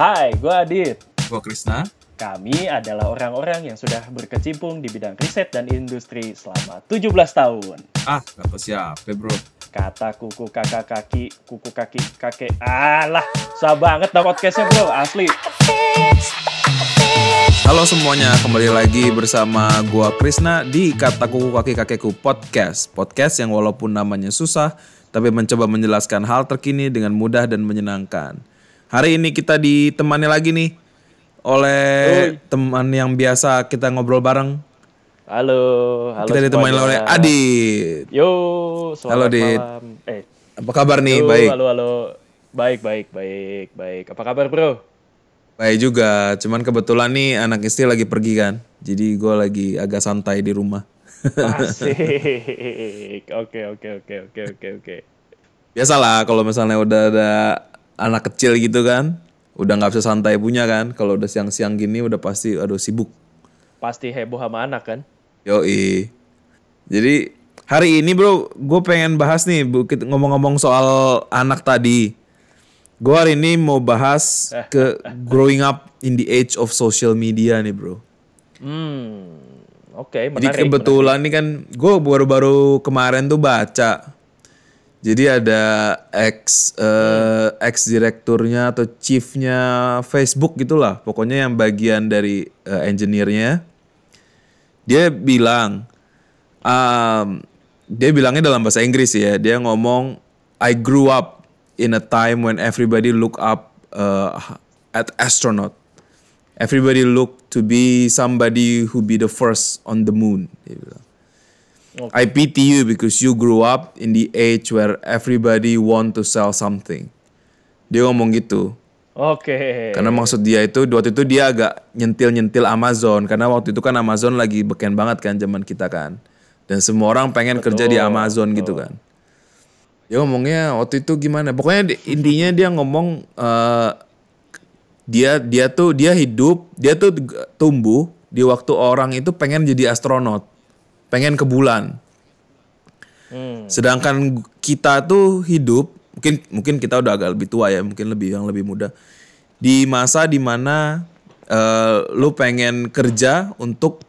Hai, gue Adit. Gue Krisna. Kami adalah orang-orang yang sudah berkecimpung di bidang riset dan industri selama 17 tahun. Ah, kata siapa bro? Kata kuku kakak kaki, kuku kaki kakek. Alah, susah banget dah podcastnya bro, asli. Halo semuanya, kembali lagi bersama gua Krisna di Kata Kuku Kaki Kakekku Podcast. Podcast yang walaupun namanya susah, tapi mencoba menjelaskan hal terkini dengan mudah dan menyenangkan. Hari ini kita ditemani lagi nih oleh teman yang biasa kita ngobrol bareng. Halo, halo kita ditemani semuanya. oleh Adit. Yo, selamat Halo, Dit. malam. Eh, Apa kabar nih? yo, Baik. Halo, halo. Baik, baik, baik, baik. Apa kabar bro? Baik juga, cuman kebetulan nih anak istri lagi pergi kan. Jadi gua lagi agak santai di rumah. Asik. Oke, oke, oke, oke, oke, oke. Biasalah kalau misalnya udah ada anak kecil gitu kan, udah nggak bisa santai punya kan. Kalau udah siang-siang gini udah pasti aduh sibuk. Pasti heboh sama anak kan? Yoi. Jadi hari ini bro, gue pengen bahas nih ngomong-ngomong soal anak tadi. Gue hari ini mau bahas ke growing up in the age of social media nih bro. Hmm, oke, Jadi menarik. kebetulan nih kan gue baru-baru kemarin tuh baca. Jadi ada ex eh, ex direkturnya atau chiefnya Facebook gitulah, pokoknya yang bagian dari eh, engineer-nya. Dia bilang, um, dia bilangnya dalam bahasa Inggris ya. Dia ngomong, I grew up in a time when everybody look up uh, at astronaut. Everybody look to be somebody who be the first on the moon. Dia bilang. I pity you because you grew up in the age where everybody want to sell something. Dia ngomong gitu. Oke. Karena maksud dia itu waktu itu dia agak nyentil-nyentil Amazon karena waktu itu kan Amazon lagi beken banget kan zaman kita kan. Dan semua orang pengen kerja di Amazon gitu kan. Dia ngomongnya waktu itu gimana? Pokoknya intinya dia ngomong eh, dia dia tuh dia hidup, dia tuh tumbuh di waktu orang itu pengen jadi astronot, pengen ke bulan. Hmm. Sedangkan kita tuh hidup mungkin mungkin kita udah agak lebih tua ya, mungkin lebih yang lebih muda. Di masa di mana eh, lu pengen kerja untuk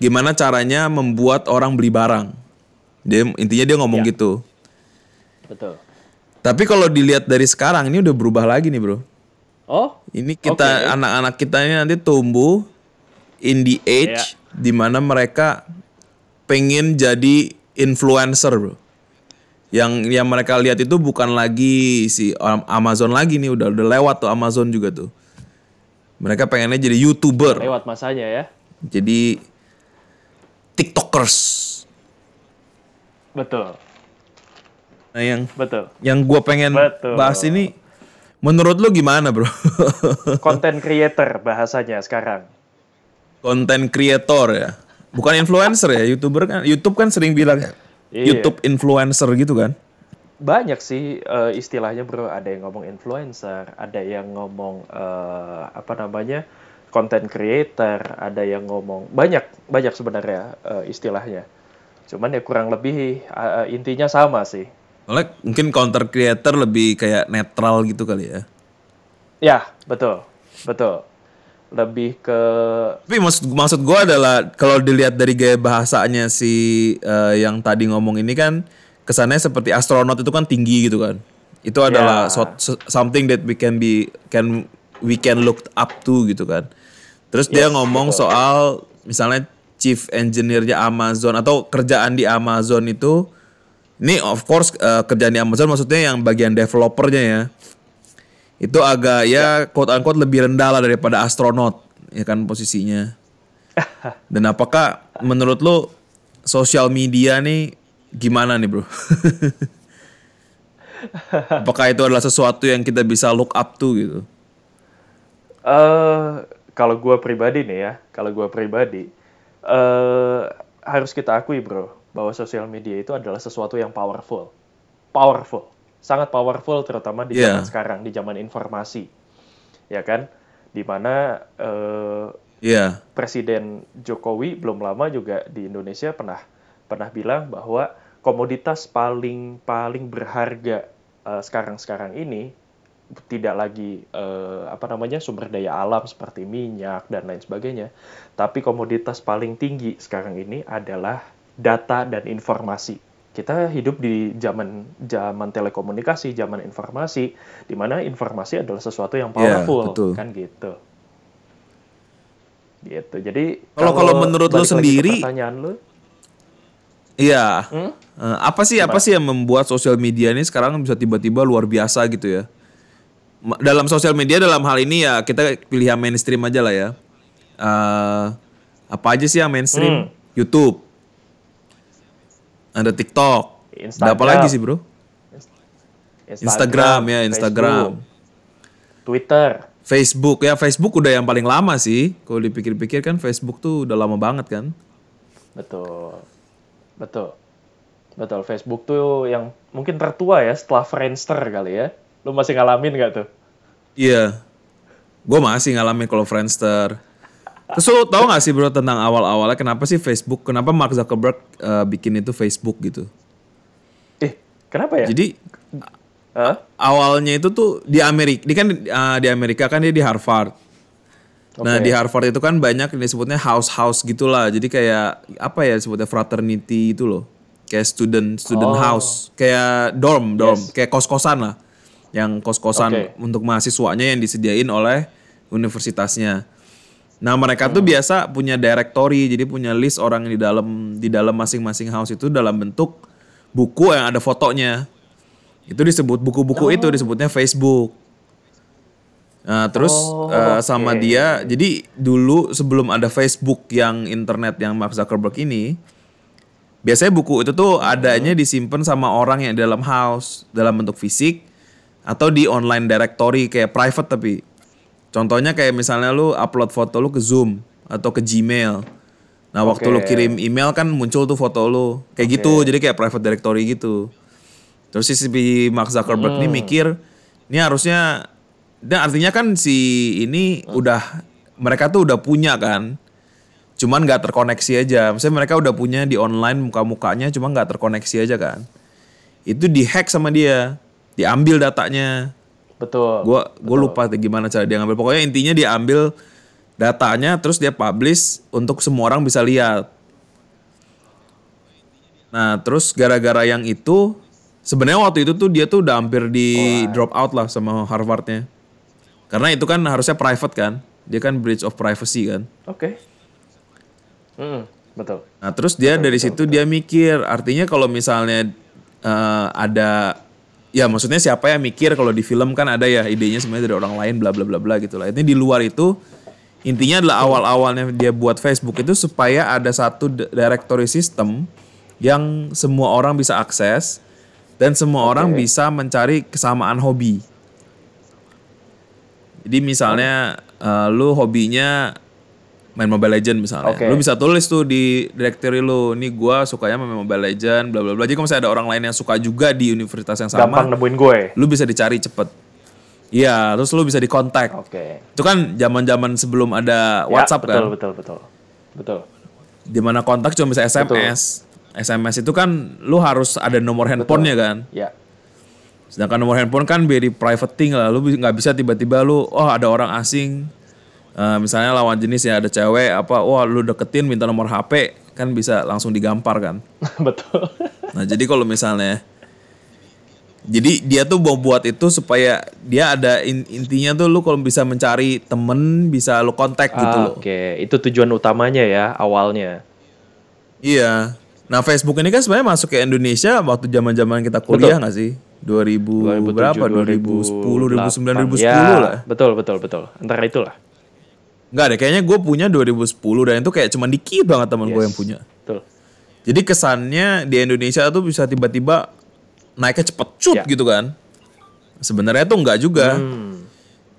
gimana caranya membuat orang beli barang. Dia intinya dia ngomong Ya. gitu. Betul. Tapi kalau dilihat dari sekarang ini udah berubah lagi nih, Bro. Oh, Ini kita anak-anak kita ini nanti tumbuh in the age di mana mereka pengen jadi influencer, bro. Yang yang mereka lihat itu bukan lagi si Am- Amazon lagi nih, udah udah lewat tuh Amazon juga tuh. Mereka pengennya jadi youtuber, lewat masanya ya. jadi tiktokers. Betul, Nah yang betul. yang gue pengen Betul. bahas ini, menurut lu gimana, bro? Content creator bahasanya sekarang. konten creator ya bukan influencer ya youtuber kan YouTube kan sering bilang Iya. YouTube influencer gitu kan Banyak sih eh, istilahnya bro. Ada yang ngomong influencer, ada yang ngomong eh, apa namanya content creator, ada yang ngomong banyak banyak sebenarnya eh, istilahnya. Cuman ya kurang lebih eh, intinya sama sih. soalnya mungkin counter creator lebih kayak netral gitu kali ya Ya betul betul. Lebih ke tapi maksud maksud gue adalah kalau dilihat dari gaya bahasanya si eh, yang tadi ngomong ini kan kesannya seperti astronot itu kan tinggi gitu kan. Itu adalah Ya. so- so- something that we can be can we can look up to gitu kan. Terus dia Yes, ngomong soal misalnya chief engineer-nya Amazon atau kerjaan di Amazon itu ini of course eh, kerjaan di Amazon maksudnya yang bagian developernya ya itu agak ya quote unquote lebih rendah lah daripada astronot ya kan posisinya. Dan apakah menurut lo sosial media nih gimana nih bro? Apakah itu adalah sesuatu yang kita bisa look up to gitu? Eh kalau gue pribadi nih ya, kalau gue pribadi eh harus kita akui bro bahwa sosial media itu adalah sesuatu yang powerful, powerful, sangat powerful terutama di Iya. zaman sekarang, di zaman informasi, ya kan, di mana eh Iya Presiden Jokowi belum lama juga di Indonesia pernah pernah bilang bahwa komoditas paling paling berharga eh, sekarang-sekarang ini tidak lagi eh, apa namanya sumber daya alam seperti minyak dan lain sebagainya, tapi komoditas paling tinggi sekarang ini adalah data dan informasi. Kita hidup di zaman zaman telekomunikasi, zaman informasi, di mana informasi adalah sesuatu yang Iya, powerful, betul. kan gitu. Gitu. Jadi Kalau- kalau menurut lu ke sendiri- pertanyaan lu, Iya. Hmm? Eh, apa sih apa sih yang membuat sosial media ini sekarang bisa tiba-tiba luar biasa gitu ya? Dalam sosial media dalam hal ini ya kita pilih yang mainstream aja lah ya. Eh, apa aja sih yang mainstream? Hmm. YouTube. Ada TikTok. Ada apa Instagram. lagi sih, Bro? Instagram ya, Instagram. Facebook, Twitter. Facebook ya, Facebook udah yang paling lama sih. Kalau dipikir-pikir kan Facebook tuh udah lama banget kan. Betul. Betul. Betul. Facebook tuh yang mungkin tertua ya setelah Friendster kali ya. Lu masih ngalamin nggak tuh? Iya. Gue masih ngalamin kalau Friendster. Terus lu tau gak sih bro tentang awal-awalnya kenapa sih Facebook, kenapa Mark Zuckerberg eh, bikin itu Facebook gitu? Eh, kenapa ya? Jadi Hah? awalnya itu tuh di Amerika, dia kan eh, di Amerika kan dia di Harvard. Nah Oke. di Harvard itu kan banyak yang disebutnya house-house gitulah. Jadi kayak apa ya disebutnya fraternity itu loh. Kayak student student Oh. house, kayak dorm dorm, kayak kos-kosan lah. Yang kos-kosan Oke. untuk mahasiswanya yang disediain oleh universitasnya. Nah mereka tuh biasa punya directory, jadi punya list orang yang di dalam di dalam masing-masing house itu dalam bentuk buku yang ada fotonya. Itu disebut buku-buku itu disebutnya Facebook. Nah, terus Oh, eh, sama dia, jadi dulu sebelum ada Facebook yang internet yang Mark Zuckerberg ini, biasanya buku itu tuh adanya disimpan sama orang yang di dalam house dalam bentuk fisik atau di online directory kayak private tapi. Contohnya kayak misalnya lu upload foto lu ke Zoom atau ke Gmail. Nah, waktu lu kirim email kan muncul tuh foto lu. Kayak gitu, jadi kayak private directory gitu. Terus si si Mark Zuckerberg Hmm. ini mikir, ini harusnya dan artinya kan si ini udah mereka tuh udah punya kan. Cuman nggak terkoneksi aja. Maksudnya mereka udah punya di online muka-mukanya cuma nggak terkoneksi aja kan. Itu dihack sama dia. Diambil datanya. Betul. Gua gue lupa gimana cara dia ngambil. Pokoknya intinya dia ambil datanya terus dia publish untuk semua orang bisa lihat. Nah, terus gara-gara yang itu sebenarnya waktu itu tuh dia tuh udah hampir di drop out lah sama Harvardnya. Karena itu kan harusnya private kan. Dia kan breach of privacy kan. Oke. Hmm, betul. Nah, terus dia dari situ dia mikir, artinya kalau misalnya eh, ada ya maksudnya siapa yang mikir kalau di film kan ada ya idenya sebenarnya dari orang lain bla bla bla bla gitu lah. Ini di luar itu intinya adalah awal-awalnya dia buat Facebook itu supaya ada satu directory system yang semua orang bisa akses dan semua orang bisa mencari kesamaan hobi. Jadi misalnya eh, lu hobinya main Mobile Legend misalnya. Oke. Lu bisa tulis tuh di directory lu, nih gua sukanya main Mobile Legend, bla bla bla. Jadi kalau misalnya ada orang lain yang suka juga di universitas yang sama, Gampang nemuin gue. lu bisa dicari cepet. Iya, terus lu bisa dikontak. Oke. Itu kan zaman-zaman sebelum ada Ya, WhatsApp betul, kan. Betul, betul, betul. Di mana kontak cuma bisa SMS. SMS itu kan lu harus ada nomor handphonenya kan. Ya. Sedangkan nomor handphone kan very private thing lah. Lu nggak bisa tiba-tiba lu, oh ada orang asing, eh, misalnya lawan jenis ya ada cewek apa, wah lu deketin minta nomor HP, kan bisa langsung digampar kan. betul. Nah jadi kalau misalnya, jadi dia tuh mau buat itu supaya dia ada in- intinya tuh lu kalau bisa mencari temen bisa lu kontak gitu Ah, loh. Oke, itu tujuan utamanya ya awalnya. Iya. Nah Facebook ini kan sebenarnya masuk ke Indonesia waktu zaman-zaman kita kuliah nggak sih? 2000 berapa? 2010, 2009, 2010 ya, lah. Betul, betul, betul. Antara itulah. Nggak deh, kayaknya gue punya 2010 dan itu kayak cuma dikit banget teman gue yang punya. Betul. Jadi kesannya di Indonesia tuh bisa tiba-tiba naiknya cepet cut Ya. gitu kan. Sebenarnya tuh nggak juga. Hmm.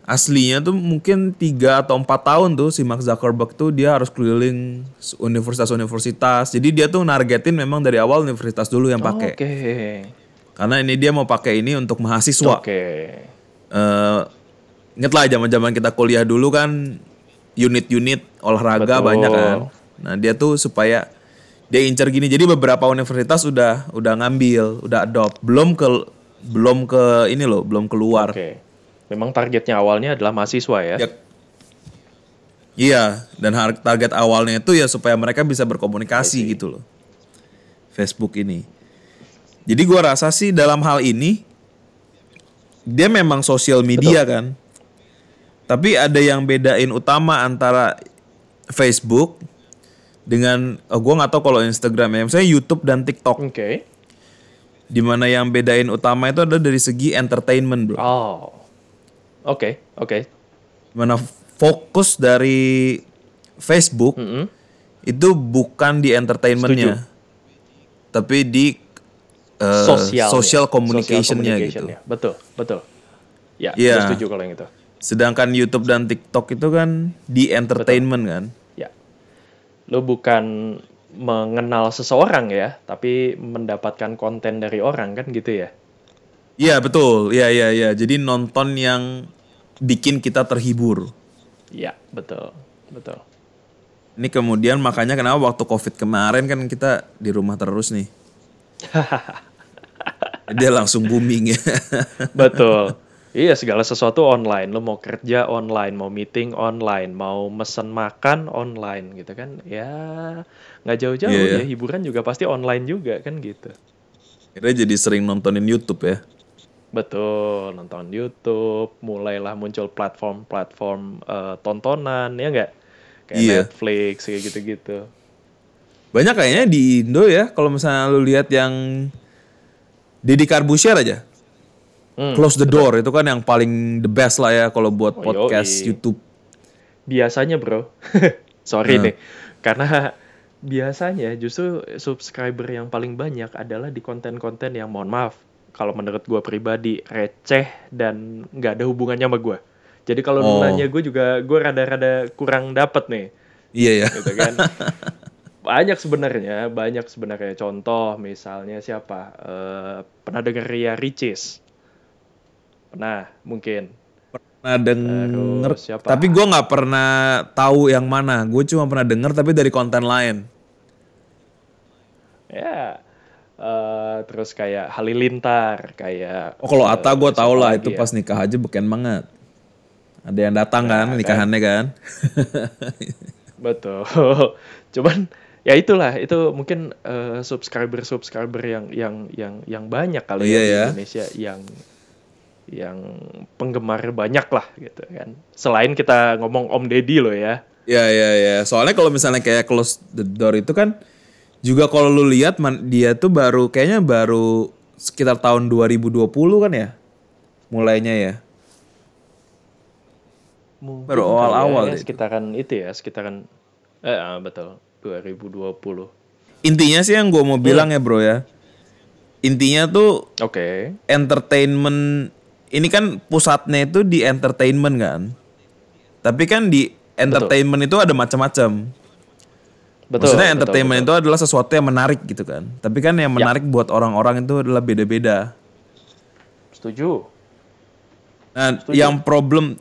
Aslinya tuh mungkin 3 atau 4 tahun tuh si Mark Zuckerberg tuh dia harus keliling universitas-universitas. Jadi dia tuh nargetin memang dari awal universitas dulu yang pakai. Oke. Karena ini dia mau pakai ini untuk mahasiswa. Oke. Eh, inget lah zaman-zaman kita kuliah dulu kan unit-unit olahraga Betul. banyak kan. Nah dia tuh supaya dia incer gini. Jadi beberapa universitas udah udah ngambil, udah adopt. Belum ke belum ke ini loh, belum keluar. Oke. Memang targetnya awalnya adalah mahasiswa ya. Ya. Iya, dan target awalnya itu ya supaya mereka bisa berkomunikasi gitu loh. Facebook ini. Jadi gua rasa sih dalam hal ini dia memang sosial media kan. Tapi ada yang bedain utama antara Facebook dengan oh, gua nggak tahu kalau Instagram ya, misalnya YouTube dan TikTok. Oke. Di mana yang bedain utama itu adalah dari segi entertainment, bro. Oh. Oke, oke. Mana fokus dari Facebook Mm-mm. itu bukan di entertainmentnya, tapi di eh, Sosial. social communication-nya gitu. Betul, betul. Ya, gue setuju kalau yang itu. Sedangkan YouTube dan TikTok itu kan di entertainment kan. Ya. Lo bukan mengenal seseorang ya, tapi mendapatkan konten dari orang kan gitu ya. Iya betul, iya iya iya. Jadi nonton yang bikin kita terhibur. Iya, betul. Betul. Ini kemudian makanya kenapa waktu COVID kemarin kan kita di rumah terus nih. Dia langsung booming ya. Betul. Iya segala sesuatu online. Lo mau kerja online, mau meeting online, mau mesen makan online gitu kan. Ya nggak jauh-jauh Iya, ya. Hiburan juga pasti online juga kan gitu. Akhirnya jadi sering nontonin YouTube ya. Betul. Nonton YouTube, mulailah muncul platform-platform eh, tontonan ya nggak? Kayak Iya. Netflix kayak gitu-gitu. Banyak kayaknya di Indo ya, kalau misalnya lu lihat yang Deddy Corbuzier aja. Hmm, Close the door itu kan yang paling the best lah ya kalau buat Oh, podcast yoi. YouTube. biasanya bro sorry Hmm. nih karena biasanya justru subscriber yang paling banyak adalah di konten-konten yang mohon maaf kalau menurut gue pribadi receh dan nggak ada hubungannya sama gue jadi kalau Oh. nanya gue juga gue rada-rada kurang dapet nih Iya ya. gitu kan banyak sebenarnya banyak sebenarnya contoh misalnya siapa Eh, pernah dengar Ria Ricis pernah mungkin Pernah denger, Terus siapa? tapi gua nggak pernah tahu yang mana. Gue cuma pernah denger tapi dari konten lain. Ya, eh, terus kayak Halilintar, kayak Oh kalau eh, Ata gue tau lah itu ya? pas nikah aja beken banget. Ada yang datang Nah, kan nikahannya kan. Betul. Cuman ya itulah itu mungkin eh, subscriber-subscriber yang yang yang yang banyak kali Iya ya di ya. Indonesia yang yang penggemar banyak lah gitu kan. Selain kita ngomong Om Deddy loh ya. Iya iya iya. Soalnya kalau misalnya kayak close the door itu kan juga kalau lu lihat man- dia tuh baru kayaknya baru sekitar tahun 2020 kan ya. Mulainya ya. Mungkin Baru kali awal-awal ya, deh sekitaran itu ya, sekitaran eh ah, betul 2020. Intinya sih yang gue mau bilang ya bro ya. Intinya tuh Oke. entertainment ini kan pusatnya itu di entertainment kan. Tapi kan di entertainment itu ada macam-macam. Betul. Maksudnya betul, entertainment itu adalah sesuatu yang menarik gitu kan. Tapi kan yang menarik buat orang-orang itu adalah beda-beda. Setuju. Nah, yang problem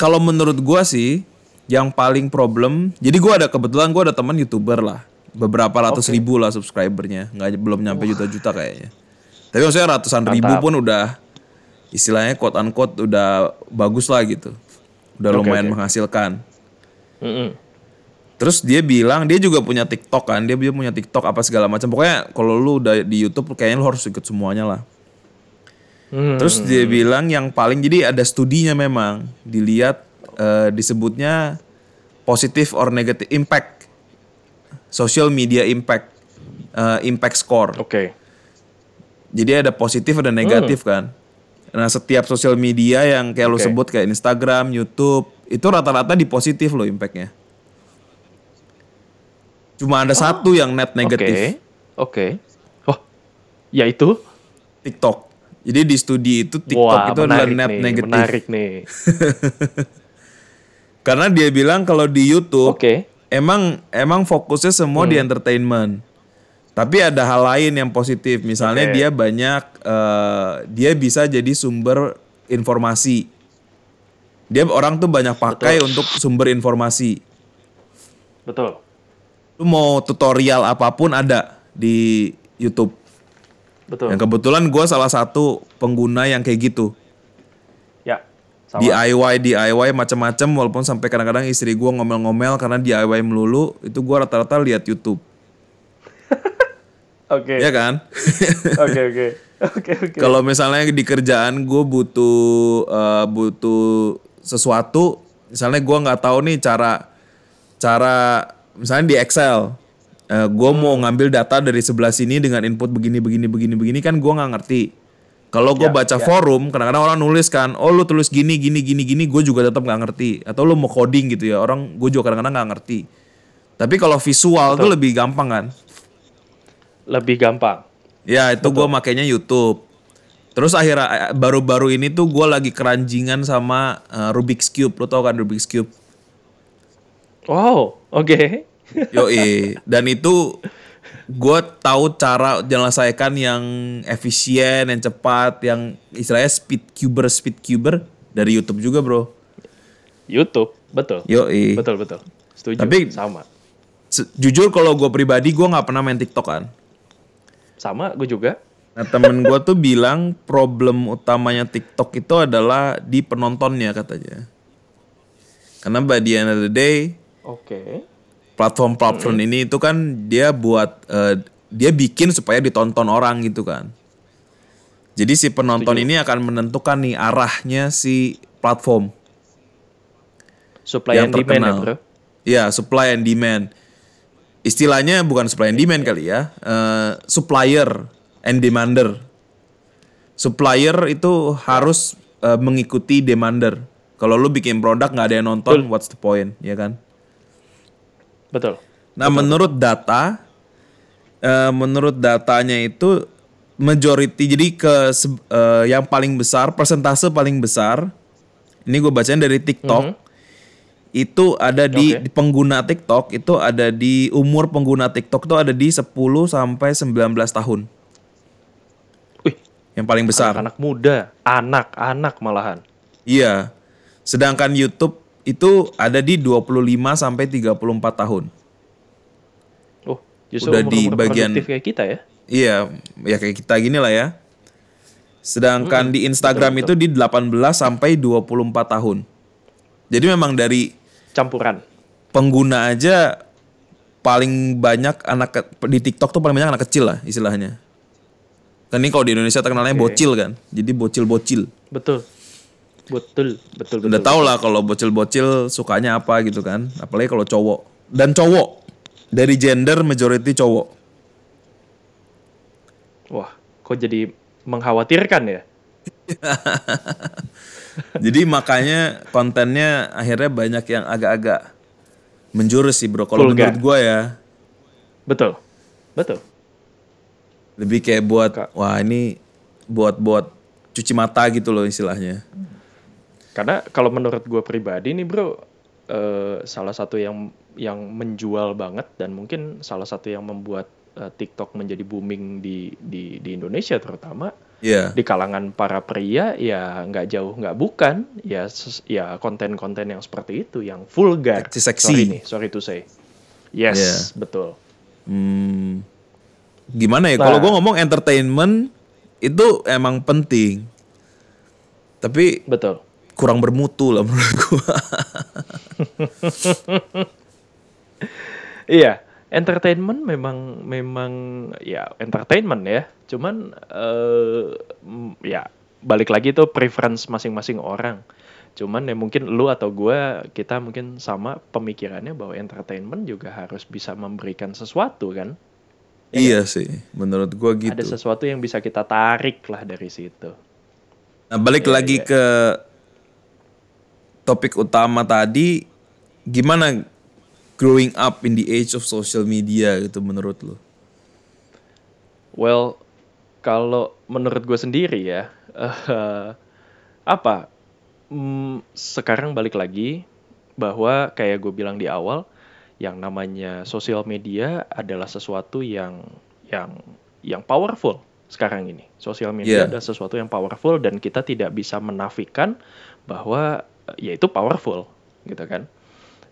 kalau menurut gua sih yang paling problem. Jadi gua ada kebetulan gua ada teman youtuber lah, beberapa ratus ribu lah subscribernya, nggak belum nyampe juta-juta kayaknya. Tapi maksudnya ratusan ribu pun udah istilahnya quote unquote udah bagus lah gitu, udah Oke, lumayan oke. menghasilkan. Mm-mm. Terus dia bilang dia juga punya TikTok kan, dia punya TikTok apa segala macam. Pokoknya kalau lu udah di YouTube kayaknya lu harus ikut semuanya lah. Hmm. Terus dia bilang yang paling jadi ada studinya memang dilihat eh, disebutnya positive or negative impact, social media impact, eh, impact score. Oke. Jadi ada positif ada negatif kan. Nah setiap sosial media yang kayak lu Oke. sebut kayak Instagram, YouTube itu rata-rata di positif loh impactnya. Cuma ada satu yang net negatif. Oke. Oke. Oh, ya itu. TikTok. Jadi di studi itu TikTok Wah, itu adalah net nih, negatif. Menarik nih. Karena dia bilang kalau di YouTube Oke. emang emang fokusnya semua Hmm. di entertainment. Tapi ada hal lain yang positif. Misalnya Oke. dia banyak eh, dia bisa jadi sumber informasi. Dia orang tuh banyak pakai untuk sumber informasi. Betul. Lu mau tutorial apa pun ada di YouTube. Betul. Yang kebetulan gue salah satu pengguna yang kayak gitu. Ya. Sama. DIY DIY macam-macam walaupun sampai kadang-kadang istri gua ngomel-ngomel karena DIY melulu itu gua rata-rata lihat YouTube Oke. ya kan? Oke oke. Oke oke. kalau misalnya di kerjaan gue butuh eh, butuh sesuatu misalnya gua nggak tahu nih cara cara misalnya di Excel gue mau ngambil data dari sebelah sini dengan input begini begini begini begini kan gua nggak ngerti. Kalau gue Ya, baca forum kadang-kadang orang nulis kan oh lu tulis gini gini gini gini gue juga tetap nggak ngerti. Atau lu mau coding gitu ya orang gue juga kadang-kadang nggak ngerti. Tapi kalau visual tuh lebih gampang kan Lebih gampang. Ya itu gue makainya YouTube. Terus akhirnya baru-baru ini tuh gue lagi keranjingan sama eh, Rubik's Cube. Lo tau kan Rubik's Cube? Wow. Oke. Yoi. Dan itu gue tahu cara menyelesaikan yang efisien, yang cepat, yang istilahnya speed cuber, speed cuber dari YouTube juga bro. YouTube. Betul. Yoi. Betul betul. Setuju. Tapi- sama. Jujur kalau gue pribadi gue nggak pernah main TikTok kan. Sama. Gue juga. Nah temen gue tuh bilang problem utamanya TikTok itu adalah di penontonnya katanya. Karena by the end of the day Oke. platform-platform ini itu kan dia buat eh, dia bikin supaya ditonton orang gitu kan. Jadi si penonton ini akan menentukan nih arahnya si platform Supply yang and demand ya terkenal. bro. Iya, supply and demand. Istilahnya bukan supply and demand kali ya, eh, supplier and demander. Supplier itu harus eh, mengikuti demander. Kalau lu bikin produk nggak ada yang nonton, what's the point, ya kan? Betul. Nah, menurut data, eh, menurut datanya itu majority jadi ke eh, yang paling besar, persentase paling besar, ini gue bacain dari TikTok, itu ada di, Oke. di pengguna TikTok itu ada di umur pengguna TikTok itu ada di 10 sampai 19 tahun, Wih. yang paling besar. Anak muda. Anak-anak malahan. Iya. Sedangkan YouTube itu ada di 25 sampai 34 tahun. Oh, justru Udah di umur-umur bagian- produktif kayak kita ya. Iya, ya kayak kita gini lah ya. Sedangkan di Instagram itu di 18 sampai 24 tahun. Jadi memang dari Campuran. pengguna aja paling banyak anak di TikTok tuh paling banyak anak kecil lah istilahnya. Kan ini kalau di Indonesia terkenalnya bocil kan. Jadi bocil-bocil. Betul. Betul. Betul. Betul. Udah tau lah kalau bocil-bocil sukanya apa gitu kan. Apalagi kalau cowok. Dan cowok. Dari gender majority cowok. Wah, kok jadi mengkhawatirkan ya? Jadi makanya kontennya akhirnya banyak yang agak-agak menjurus sih bro. Kalau menurut gua ya Betul. Betul. lebih kayak buat Kak. wah ini buat buat cuci mata gitu loh istilahnya. Karena kalau menurut gue pribadi nih bro, eh, salah satu yang yang menjual banget dan mungkin salah satu yang membuat eh, TikTok menjadi booming di di di Indonesia terutama Iya. di kalangan para pria ya nggak jauh nggak bukan ya ya konten-konten yang seperti itu yang vulgar. Seksi-seksi. Sorry nih, sorry to say. Yes, Iya. betul. Hmm, gimana ya? Nah. Kalau gua ngomong entertainment itu emang penting. Tapi Betul. kurang bermutu lah menurut gua. Iya, entertainment memang memang ya entertainment ya. Cuman eh mm, ya balik lagi tuh preference masing-masing orang. Cuman ya mungkin lu atau gua kita mungkin sama pemikirannya bahwa entertainment juga harus bisa memberikan sesuatu kan. iya sih, menurut gua gitu. Ada sesuatu yang bisa kita tarik lah dari situ. Nah, balik Iya, lagi ke topik utama tadi, gimana growing up in the age of social media gitu menurut lo? Well, kalau menurut gue sendiri ya, eh, apa? Hmm, sekarang balik lagi bahwa kayak gue bilang di awal, yang namanya sosial media adalah sesuatu yang yang yang powerful sekarang ini. Sosial media Yeah. adalah sesuatu yang powerful dan kita tidak bisa menafikan bahwa eh, ya itu powerful, gitu kan?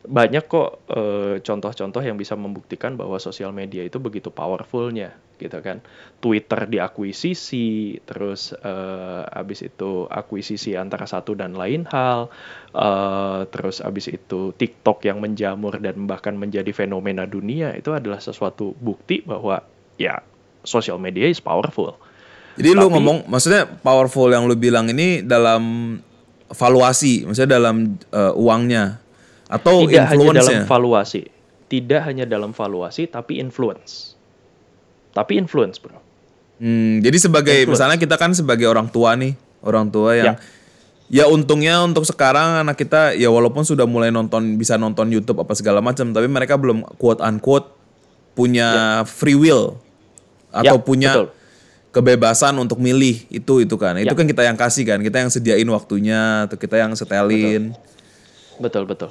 Banyak kok eh, contoh-contoh yang bisa membuktikan bahwa sosial media itu begitu powerfulnya gitu kan. Twitter diakuisisi terus eh, abis itu akuisisi antara satu dan lain hal eh, terus abis itu TikTok yang menjamur dan bahkan menjadi fenomena dunia itu adalah sesuatu bukti bahwa ya sosial media is powerful. Jadi lu Tapi- ngomong maksudnya powerful yang lu bilang ini dalam valuasi, maksudnya dalam eh, uangnya atau tidak hanya dalam valuasi tidak hanya dalam valuasi tapi influence tapi influence bro Hmm, jadi sebagai Influence. misalnya kita kan sebagai orang tua nih, orang tua yang Ya. ya untungnya untuk sekarang anak kita ya walaupun sudah mulai nonton bisa nonton YouTube apa segala macam, tapi mereka belum quote unquote punya free will atau Ya, punya betul. kebebasan untuk milih itu itu kan. Itu Ya. kan kita yang kasih kan, kita yang sediain waktunya atau kita yang setelin. betul betul betul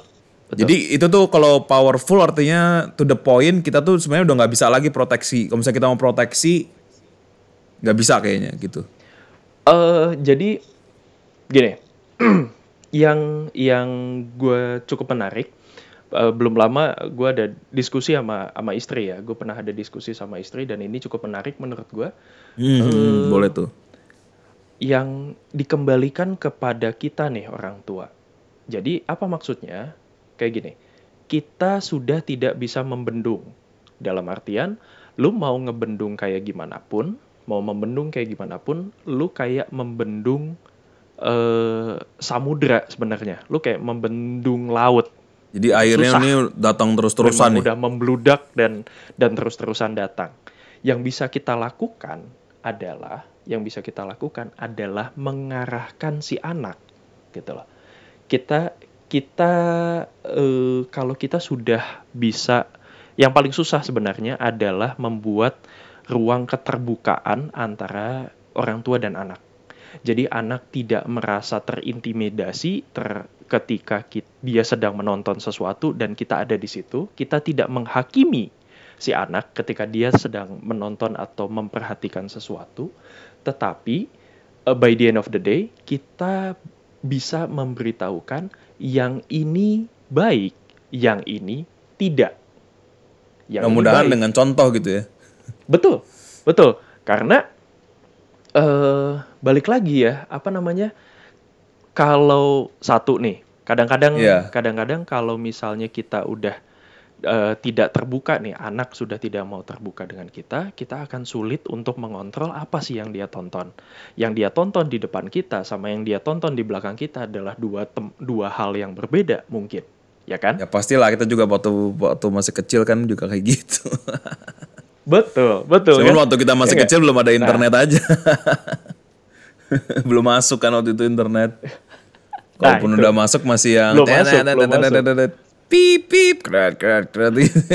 Jadi itu tuh kalau powerful artinya to the point kita tuh sebenarnya udah nggak bisa lagi proteksi. Kalau misalnya kita mau proteksi nggak bisa kayaknya gitu. Eh jadi gini, yang yang gue cukup menarik. eh, belum lama gue ada diskusi sama sama istri ya. Gue pernah ada diskusi sama istri dan ini cukup menarik menurut gue. Hmm, boleh tuh. Yang dikembalikan kepada kita nih orang tua. Jadi apa maksudnya? Kayak gini, kita sudah tidak bisa membendung. Dalam artian, lu mau ngebendung kayak gimana pun, mau membendung kayak gimana pun, lu kayak membendung eh samudra sebenarnya. Lu kayak membendung laut. Jadi airnya Susah. ini datang terus-terusan nih. udah membludak dan dan terus-terusan datang. Yang bisa kita lakukan adalah yang bisa kita lakukan adalah mengarahkan si anak gitu loh. Kita kita eh, kalau kita sudah bisa yang paling susah sebenarnya adalah membuat ruang keterbukaan antara orang tua dan anak. Jadi anak tidak merasa terintimidasi ter, ketika ki- dia sedang menonton sesuatu dan kita ada di situ. Kita tidak menghakimi si anak ketika dia sedang menonton atau memperhatikan sesuatu. Tetapi uh, by the end of the day kita bisa memberitahukan yang ini baik, yang ini tidak. Yang Mudah-mudahan baik. dengan contoh gitu ya. Betul, betul. Karena eh balik lagi ya, apa namanya? Kalau satu nih, kadang-kadang, Iya. kadang-kadang kalau misalnya kita udah eh, tidak terbuka nih, anak sudah tidak mau terbuka dengan kita, kita akan sulit untuk mengontrol apa sih yang dia tonton. Yang dia tonton di depan kita sama yang dia tonton di belakang kita adalah dua tem- dua hal yang berbeda mungkin, ya kan? Ya pastilah kita juga waktu waktu masih kecil kan juga kayak gitu. Betul, betul. Cuman kan? waktu kita masih Ya kecil belum ada internet aja. belum masuk kan waktu itu internet. Nah, Kalaupun itu. udah masuk masih yang Belum masuk, belum masuk. Pip pip keret keret gitu.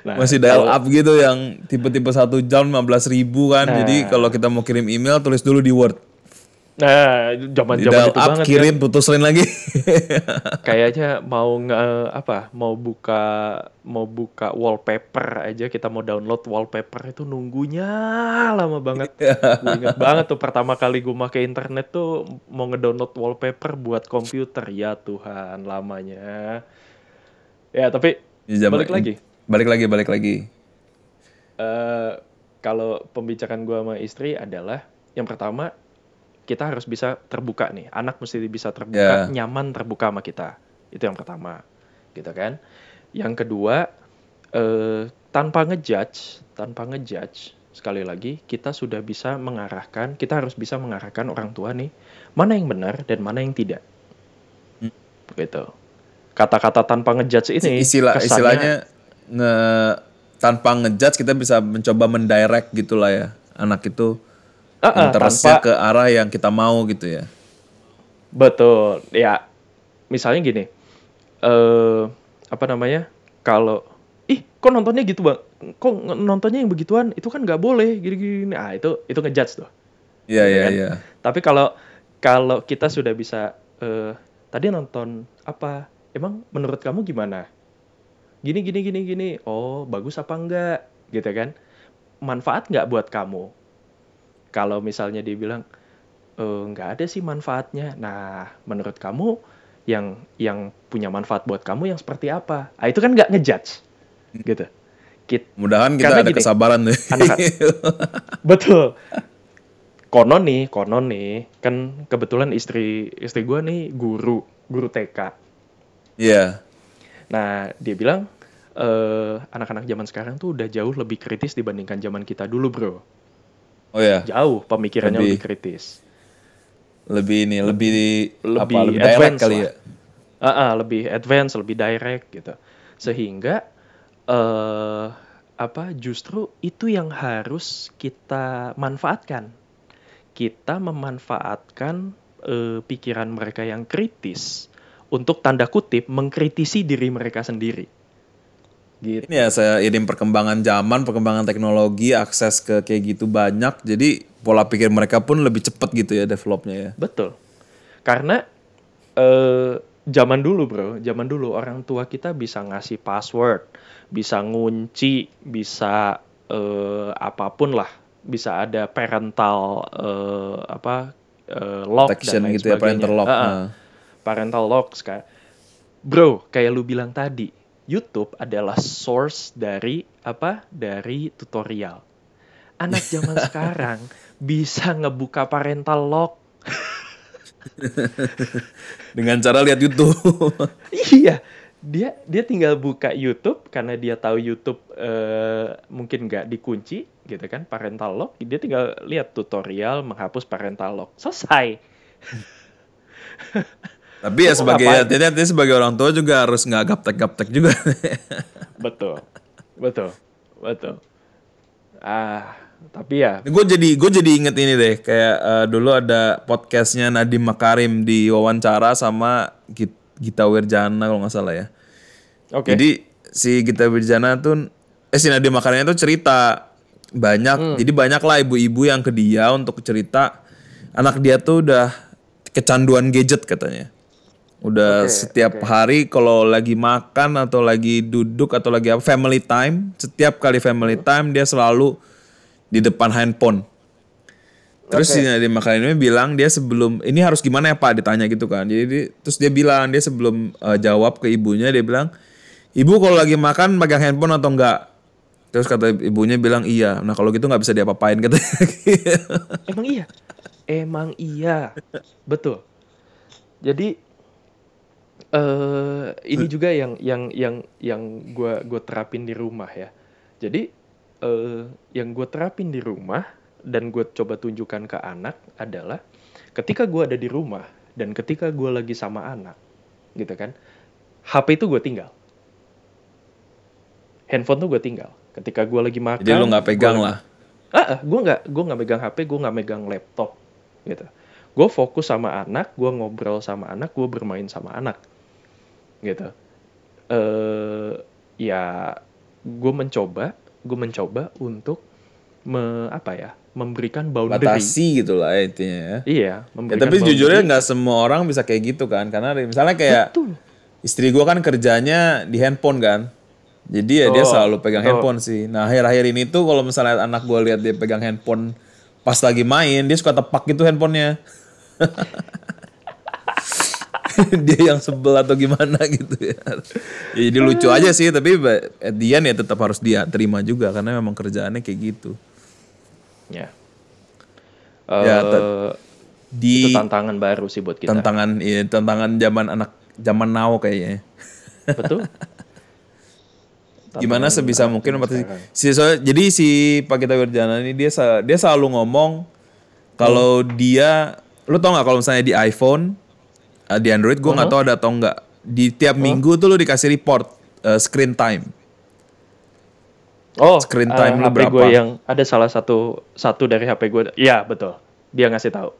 Nah, masih dial kalau- up gitu yang tipe-tipe satu jam 15 ribu kan. Jadi Nah. kalau kita mau kirim email tulis dulu di Word. Nah, Di zaman-zaman dial itu up banget kirim putusin lagi. kan. Kayaknya mau nge apa? Mau buka mau buka wallpaper aja kita mau download wallpaper itu nunggunya lama banget. gue ingat banget tuh pertama kali gue pakai internet tuh mau ngedownload wallpaper buat komputer. Ya Tuhan, lamanya. Ya, tapi zaman- balik lagi. Balik lagi, balik lagi. eh kalau pembicaraan gue sama istri adalah yang pertama kita harus bisa terbuka nih. Anak mesti bisa terbuka Ya. nyaman terbuka sama kita. Itu yang pertama gitu kan? Yang kedua eh tanpa ngejudge tanpa ngejudge sekali lagi kita sudah bisa mengarahkan kita harus bisa mengarahkan orang tua nih mana yang benar dan mana yang tidak. Gitu. Kata-kata tanpa ngejudge ini Istilah kesannya- istilahnya nge tanpa ngejudge kita bisa mencoba mendirect gitulah ya anak itu Ah, interestnya tanpa- ke arah yang kita mau gitu ya. Betul, ya. Misalnya gini, eh apa namanya? Kalau, ih, kok nontonnya gitu bang? Kok nontonnya yang begituan? Itu kan nggak boleh, gini-gini. Ah itu itu ngejudge tuh. Iya iya kan? iya. Tapi kalau kalau kita sudah bisa, eh tadi nonton apa? Emang menurut kamu gimana? Gini gini gini gini. Oh bagus apa enggak? Gitu kan? Manfaat nggak buat kamu? Kalau misalnya dia bilang "Eh, nggak ada sih manfaatnya. Nah menurut kamu yang yang punya manfaat buat kamu yang seperti apa. Ah itu kan nggak ngejudge, gitu. Kit, Mudahan kita Karena ada gini, kesabaran deh. anak- betul. Konon nih, konon nih, kan kebetulan istri istri gue nih guru, guru TK. Iya. Nah, dia bilang eh, anak-anak zaman sekarang tuh udah jauh lebih kritis dibandingkan zaman kita dulu, bro. Oh ya, Jauh pemikirannya Lebih- lebih, kritis. lebih ini, lebih Lebih apa? Lebih direct advance kali lah. ya. Ah, ah, lebih advance, lebih direct gitu. Sehingga eh apa justru itu yang harus kita manfaatkan. Kita memanfaatkan eh, pikiran mereka yang kritis untuk tanda kutip mengkritisi diri mereka sendiri. Gitu. Ini ya saya irim perkembangan zaman, perkembangan teknologi, akses ke kayak gitu banyak. Jadi pola pikir mereka pun lebih cepat gitu ya developnya ya. Betul. Karena eh zaman dulu, Bro, zaman dulu orang tua kita bisa ngasih password, bisa ngunci, bisa eh apa pun lah, bisa ada parental eh apa eh, lock Protection dan lain gitu ya, sebagainya. parental lock. Ah, ah. Nah. Parental locks kayak Bro, kayak lu bilang tadi, YouTube adalah source dari apa? Dari tutorial. Anak zaman sekarang bisa ngebuka parental lock Dengan cara lihat YouTube. Iya, dia dia tinggal buka YouTube karena dia tahu YouTube eh, mungkin nggak dikunci gitu kan parental lock. Dia tinggal lihat tutorial menghapus parental lock. Selesai. Tapi ya sebagai artinya sebagai orang tua juga harus nggak gaptek-gaptek juga. Betul, betul, betul. Ah, tapi ya, gue jadi gue jadi inget ini deh kayak eh, dulu ada podcastnya Nadiem Makarim di wawancara sama Git- Gita Wirjana kalau nggak salah ya. oke. Jadi si Gita Wirjana tuh eh si Nadiem Makarim itu cerita banyak Hmm. jadi banyak lah ibu-ibu yang ke dia untuk cerita anak dia tuh udah kecanduan gadget katanya. Udah Oke, setiap oke. hari kalau lagi makan atau lagi duduk atau lagi apa family time, setiap kali family time dia selalu di depan handphone. Terus si Nadiem Makarim ini bilang dia sebelum ini harus gimana ya Pak ditanya gitu kan. Jadi terus dia bilang dia sebelum eh, jawab ke ibunya dia bilang, "Ibu kalau lagi makan megang handphone atau enggak?" Terus kata ibunya bilang iya. Nah kalau gitu nggak bisa diapa-apain katanya. emang iya, emang iya, betul. Jadi eh ini juga yang yang yang yang gua gua terapin di rumah ya. Jadi eh yang gue terapin di rumah dan gue coba tunjukkan ke anak adalah ketika gue ada di rumah dan ketika gue lagi sama anak, gitu kan, HP itu gue tinggal, handphone tuh gue tinggal. Ketika gue lagi makan, Jadi lu nggak pegang gua- lah. Ah, gue nggak, gue nggak megang HP, gue nggak megang laptop, gitu. Gue fokus sama anak, gue ngobrol sama anak, gue bermain sama anak, gitu. Eh, ya, gue mencoba, gue mencoba untuk me, apa ya, memberikan boundary. Batasi gitu lah ya intinya ya. Iya, Ya, tapi boundary. jujurnya nggak semua orang bisa kayak gitu kan. Karena misalnya kayak Betul. istri gua kan kerjanya di handphone kan. Jadi ya dia Betul, selalu pegang betul. handphone sih. Nah akhir-akhir ini tuh kalau misalnya anak gua lihat dia pegang handphone pas lagi main, dia suka tepak gitu handphonenya. dia yang sebel atau gimana gitu ya. ya jadi lucu aja sih, tapi ba- at the end ya tetap harus dia terima juga karena memang kerjaannya kayak gitu. Ya. Ya, Eh, Di itu tantangan baru sih buat kita. tantangan iya, tantangan zaman anak zaman now kayaknya. Betul. Gimana sebisa mungkin. Si soalnya- jadi si Pak Gita Wirjana ini dia dia selalu ngomong kalau dia lu tau nggak kalau misalnya di iPhone di Android gue nggak tahu ada atau enggak di tiap minggu tuh lu dikasih report eh, screen time. Oh, Screen eh, time lu HP berapa? gue yang ada salah satu satu dari HP gue. Iya betul. Dia ngasih tahu.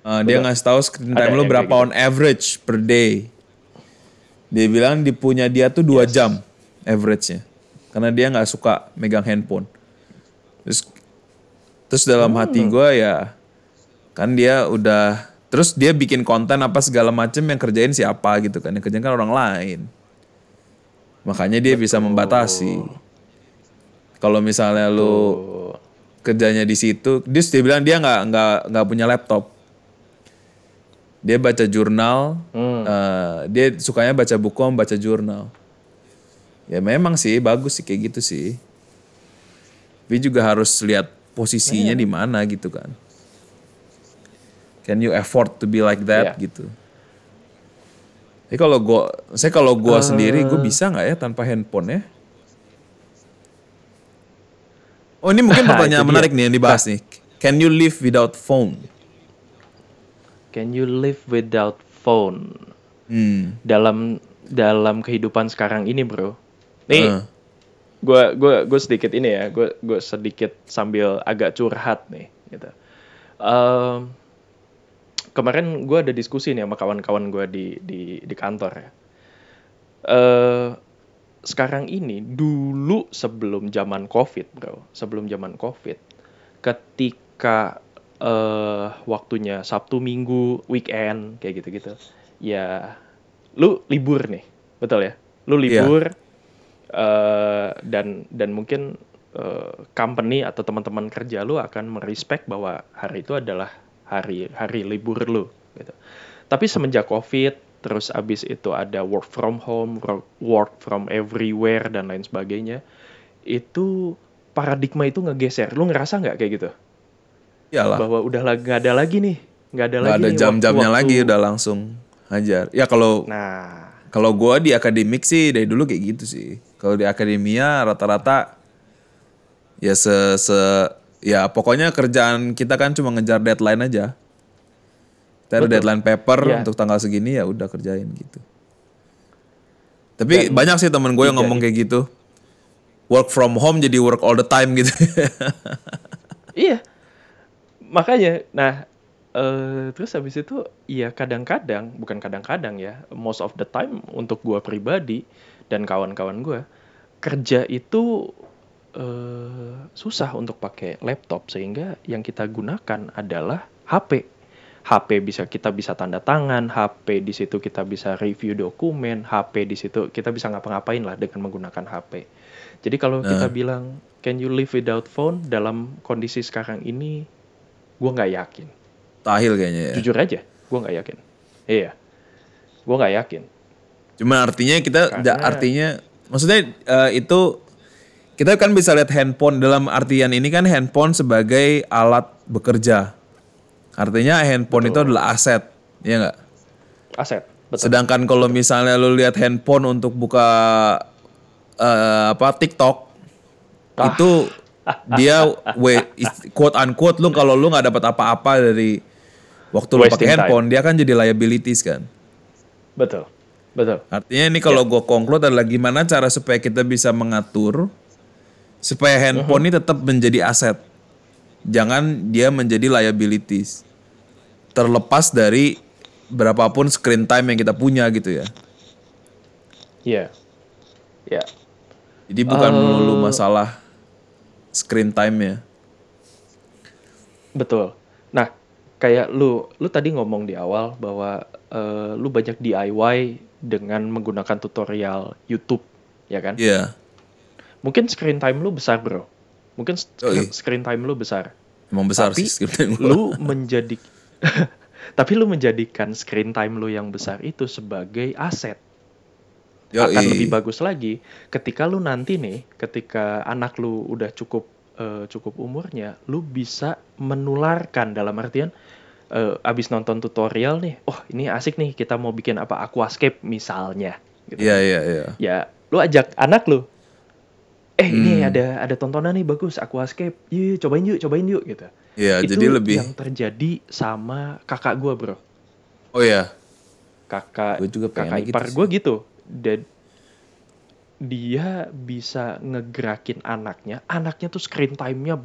Eh, dia ngasih tahu screen Ada time lu yang berapa kayak on average per day. Dia bilang di punya dia tuh dua jam average-nya. Karena dia nggak suka megang handphone. Terus terus dalam hati Hmm. gue ya kan dia udah terus dia bikin konten apa segala macem yang kerjain siapa gitu kan yang kerjain kan orang lain makanya dia bisa membatasi kalau misalnya lu Oh, kerjanya di situ dia dia bilang dia nggak nggak nggak punya laptop Dia baca jurnal, Hmm. eh, dia sukanya baca buku, baca jurnal. Ya memang sih bagus sih kayak gitu sih. Tapi juga harus lihat posisinya di mana gitu kan. Can you afford to be like that Iya. gitu? Tapi kalau gua, saya kalau gua sendiri, gue bisa nggak ya tanpa handphone ya? Oh ini mungkin pertanyaan menarik nih yang dibahas nih. Can you live without phone? Can you live without phone? Hmm. Dalam dalam kehidupan sekarang ini, Bro. Nih, Eh. gua gua gue sedikit ini ya, gue gue sedikit sambil agak curhat nih, gitu. Em, kemarin gue ada diskusi nih sama kawan-kawan gue di di di kantor ya. Eh sekarang ini dulu sebelum zaman covid bro, sebelum zaman covid, ketika eh waktunya Sabtu Minggu weekend kayak gitu-gitu, ya lu libur nih, betul ya? Lu Iya. libur eh dan dan mungkin eh, company atau teman-teman kerja lu akan merespek bahwa hari itu adalah hari hari libur lu gitu. Tapi semenjak Covid terus abis itu ada work from home, work, from everywhere dan lain sebagainya, itu paradigma itu ngegeser. Lu ngerasa nggak kayak gitu? Iyalah. Bahwa udah nggak ada lagi nih, nggak ada Nggak lagi ada jam-jamnya lagi udah langsung hajar. Ya kalau Nah, kalau gua di akademik sih dari dulu kayak gitu sih. Kalau di akademia rata-rata ya se, se- ya pokoknya kerjaan kita kan cuma ngejar deadline aja. Kita ada Betul. deadline paper Iya. untuk tanggal segini ya udah kerjain gitu. Tapi banyak sih temen gue yang ngomong kayak gitu. Work from home jadi work all the time gitu. Iya, makanya. Nah, eh, terus habis itu, ya kadang-kadang, bukan kadang-kadang ya, most of the time untuk gua pribadi dan kawan-kawan gua kerja itu eh, susah untuk pakai laptop sehingga yang kita gunakan adalah HP. HP bisa kita bisa tanda tangan, HP di situ kita bisa review dokumen, HP di situ kita bisa ngapa-ngapain lah dengan menggunakan HP. Jadi kalau kita bilang can you live without phone dalam kondisi sekarang ini, gua nggak yakin. Tahil kayaknya ya. Jujur aja, gua nggak yakin. Iya, gua nggak yakin. Cuma artinya kita Karena- artinya maksudnya eh, itu kita kan bisa lihat handphone dalam artian ini kan handphone sebagai alat bekerja. Artinya handphone itu adalah aset, ya nggak? Aset, betul. Sedangkan kalau misalnya lu lihat handphone untuk buka eh, apa TikTok Ah. itu dia we, quote unquote lu kalau lu nggak dapat apa-apa dari waktu lu pakai time. handphone dia kan jadi liabilities kan. Betul, betul. Artinya ini kalau gue conclude adalah gimana cara supaya kita bisa mengatur supaya handphone ini tetap menjadi aset. Jangan dia menjadi liabilities. Terlepas dari berapapun screen time yang kita punya gitu ya. Iya, ya. Jadi bukan melulu masalah screen time ya. Betul. Nah, kayak lu, lu tadi ngomong di awal bahwa eh, lu banyak DIY dengan menggunakan tutorial YouTube, ya kan? Iya. Mungkin screen time lu besar, bro. Mungkin sk- Yoi. screen time lu besar. Emang besar Tapi sih screen time gua. lu menjadi tapi lu menjadikan screen time lu yang besar itu sebagai aset. Yoi. akan lebih bagus lagi ketika lu nanti nih ketika anak lu udah cukup eh, cukup umurnya lu bisa menularkan dalam artian eh, abis nonton tutorial nih oh ini asik nih kita mau bikin apa aquascape misalnya gitu. Iya iya iya. ya lu ajak anak lu eh ini Hmm. ada ada tontonan nih bagus aquascape. Yuk cobain yuk cobain yuk gitu. Iya, itu jadi lebih yang terjadi sama kakak gua bro. Oh iya. kakak Gua juga kakak gitu ipar gue gitu. Dan dia bisa ngegerakin anaknya. Anaknya tuh screen time-nya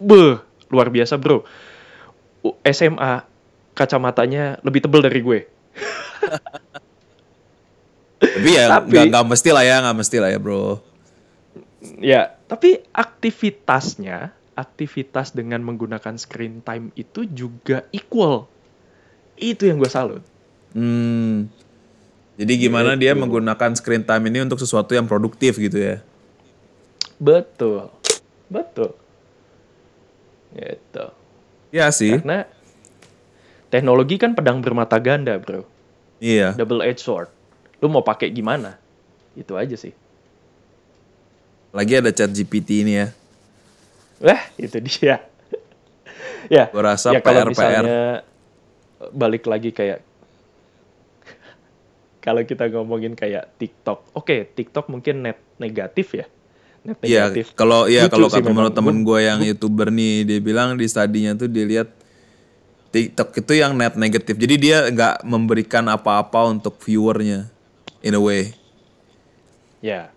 beh luar biasa bro. SMA kacamatanya lebih tebel dari gue. Tapi ya nggak mesti lah ya, nggak mesti lah ya, Bro. Ya tapi aktivitasnya aktivitas dengan menggunakan screen time itu juga equal itu yang gue salut Hmm. Jadi gimana dia Gitu. menggunakan screen time ini untuk sesuatu yang produktif gitu ya? betul betul gitu Iya sih. Karena teknologi kan pedang bermata ganda, bro. Iya. Double edged sword. Lu mau pakai gimana? Itu aja sih. Lagi ada chat GPT ini ya. Wah, itu dia. ya. Gua rasa ya, kalau PR, misalnya balik lagi kayak kalau kita ngomongin kayak TikTok. Oke, TikTok mungkin net negatif ya. Net Iya, negatif. kalau ya kalau kata menurut temen gue yang youtuber nih, dia bilang di studinya tuh dia lihat TikTok itu yang net negatif. Jadi dia nggak memberikan apa-apa untuk viewernya, in a way. Ya.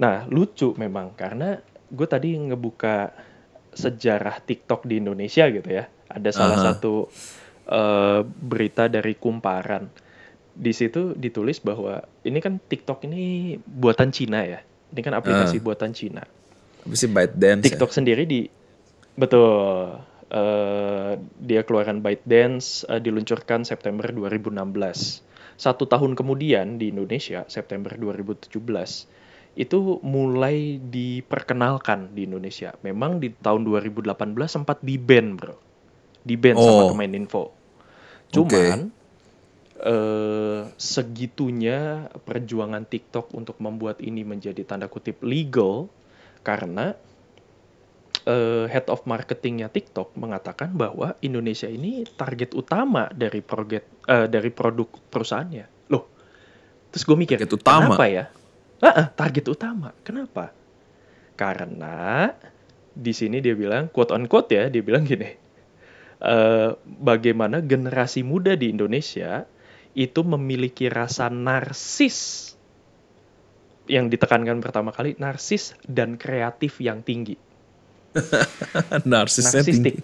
Nah, lucu memang karena gue tadi ngebuka sejarah TikTok di Indonesia gitu ya. Ada salah Aha. satu eh, berita dari Kumparan. Di situ ditulis bahwa ini kan TikTok ini buatan Cina ya. Ini kan aplikasi buatan Cina. Sih ByteDance? ya? TikTok sendiri di betul eh, dia keluaran ByteDance eh, diluncurkan September 2016. Satu tahun kemudian di Indonesia September 2017 itu mulai diperkenalkan di Indonesia. Memang di tahun 2018 sempat di ban bro, di ban sama Oh. Kemeninfo. Cuman eh, segitunya perjuangan TikTok untuk membuat ini menjadi tanda kutip legal karena eh, head of marketingnya TikTok mengatakan bahwa Indonesia ini target utama dari proget eh, dari produk perusahaannya. Loh, terus gue mikir Target utama? kenapa ya? Ah, ah, target utama. Kenapa? Karena di sini dia bilang quote on quote ya, dia bilang gini. eh, bagaimana generasi muda di Indonesia itu memiliki rasa narsis yang ditekankan pertama kali narsis dan kreatif yang tinggi Narsisnya narsistik tinggi.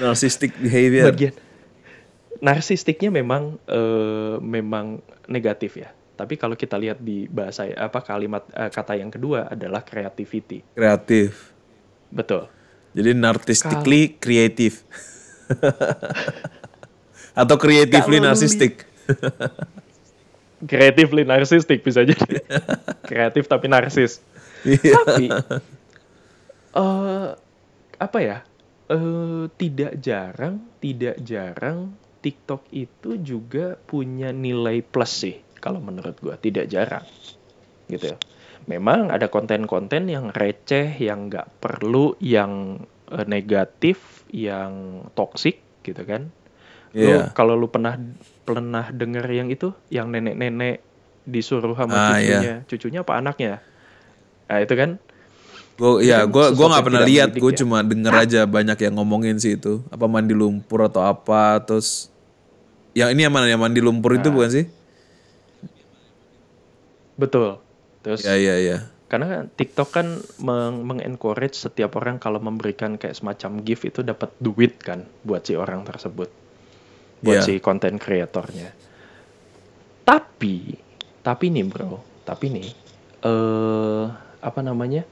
Narcissistic behavior. bagian narsistiknya memang eh, memang negatif ya tapi kalau kita lihat di bahasa apa kalimat eh, kata yang kedua adalah creativity Kreatif. betul Jadi narcissically kreatif. Atau creatively narcissistic. creatively narsistik bisa jadi kreatif tapi narsis Iya. tapi eh apa ya eh tidak jarang tidak jarang TikTok itu juga punya nilai plus sih kalau menurut gua tidak jarang gitu ya memang ada konten-konten yang receh yang nggak perlu yang eh, negatif yang toksik gitu kan Lu Iya. kalau lu pernah pernah denger yang itu yang nenek-nenek disuruh sama Ah, cucunya cucunya apa anaknya nah itu kan Gue ya gue gua nggak pernah lihat, gue ya. cuma denger aja banyak yang ngomongin sih itu. Apa mandi lumpur atau apa terus yang ini yang mana yang mandi lumpur Nah. itu bukan sih? Betul. Terus Ya ya ya. karena TikTok kan meng- mengencourage setiap orang kalau memberikan kayak semacam gift itu dapat duit kan buat si orang tersebut. Buat Iya. si konten kreatornya tapi tapi nih bro. Tapi nih eh apa namanya?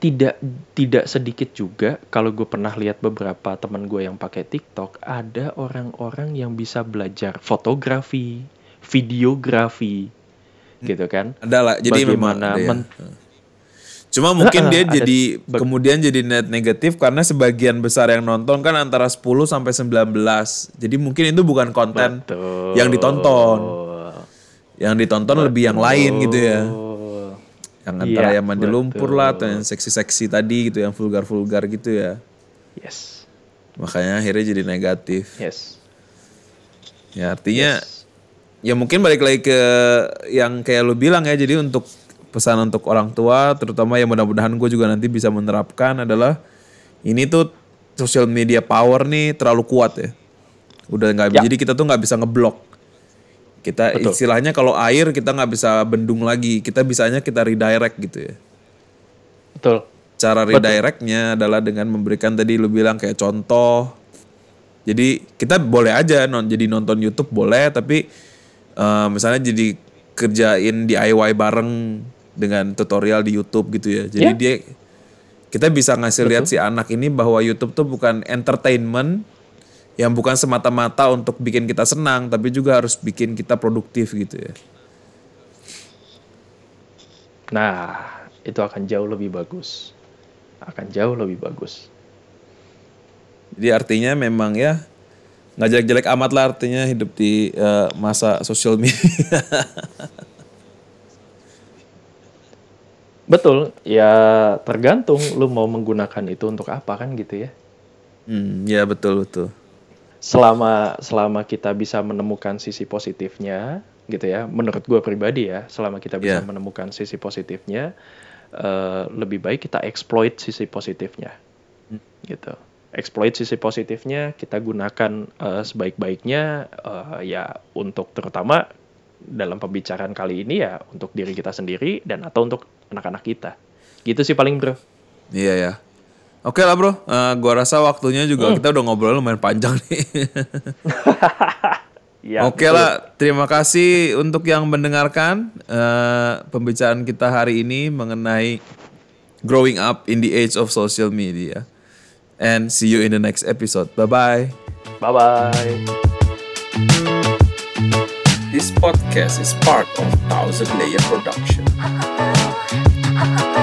Tidak tidak sedikit juga kalau gue pernah lihat beberapa teman gue yang pakai TikTok ada orang-orang yang bisa belajar fotografi videografi gitu kan Ada lah. Jadi memang Bagaimana ada ya. men- Cuma mungkin dia ada jadi bag- kemudian jadi net negatif karena sebagian besar yang nonton kan antara 10 sampai 19. Jadi mungkin itu bukan konten Betul. yang ditonton. Yang ditonton lebih yang lain gitu ya. Betul. Yang antara Iya, yang mandi betul. lumpur lah atau yang seksi-seksi tadi gitu, yang vulgar-vulgar gitu ya. Yes. Makanya akhirnya jadi negatif. Yes. Ya artinya Yes. Ya mungkin balik lagi ke yang kayak lu bilang ya. Jadi untuk pesan untuk orang tua, terutama yang mudah-mudahan gue juga nanti bisa menerapkan adalah ini tuh social media power nih terlalu kuat ya. Udah nggak Ya. jadi kita tuh nggak bisa ngeblok. Kita Betul. istilahnya kalau air kita nggak bisa bendung lagi. Kita bisanya kita redirect gitu ya. Betul. Cara redirectnya adalah dengan memberikan tadi lu bilang kayak contoh. Jadi kita boleh aja non jadi nonton YouTube boleh tapi eh, misalnya jadi kerjain DIY bareng dengan tutorial di YouTube gitu ya. Jadi Ya. dia kita bisa ngasih lihat si anak ini bahwa YouTube tuh bukan entertainment yang bukan semata-mata untuk bikin kita senang tapi juga harus bikin kita produktif gitu ya. Nah, itu akan jauh lebih bagus. Akan jauh lebih bagus. Jadi artinya memang ya nggak jelek-jelek amat lah artinya hidup di eh, masa sosial media. Betul, ya tergantung lu mau menggunakan itu untuk apa kan gitu ya. hmm, ya betul betul. Selama selama kita bisa menemukan sisi positifnya gitu ya, menurut gue pribadi ya, selama kita bisa Iya. menemukan sisi positifnya, eh, lebih baik kita exploit sisi positifnya, gitu. Exploit sisi positifnya kita gunakan eh, sebaik-baiknya eh, ya untuk terutama dalam pembicaraan kali ini ya untuk diri kita sendiri dan atau untuk anak-anak kita. Gitu sih paling bro. Iya ya. Oke lah bro, Eh, gua rasa waktunya juga kita udah ngobrol lumayan panjang nih. Ya, Oke lah, terima kasih untuk yang mendengarkan eh, pembicaraan kita hari ini mengenai growing up in the age of social media. And see you in the next episode. Bye bye. Bye bye. This podcast is part of Thousand Layer Production.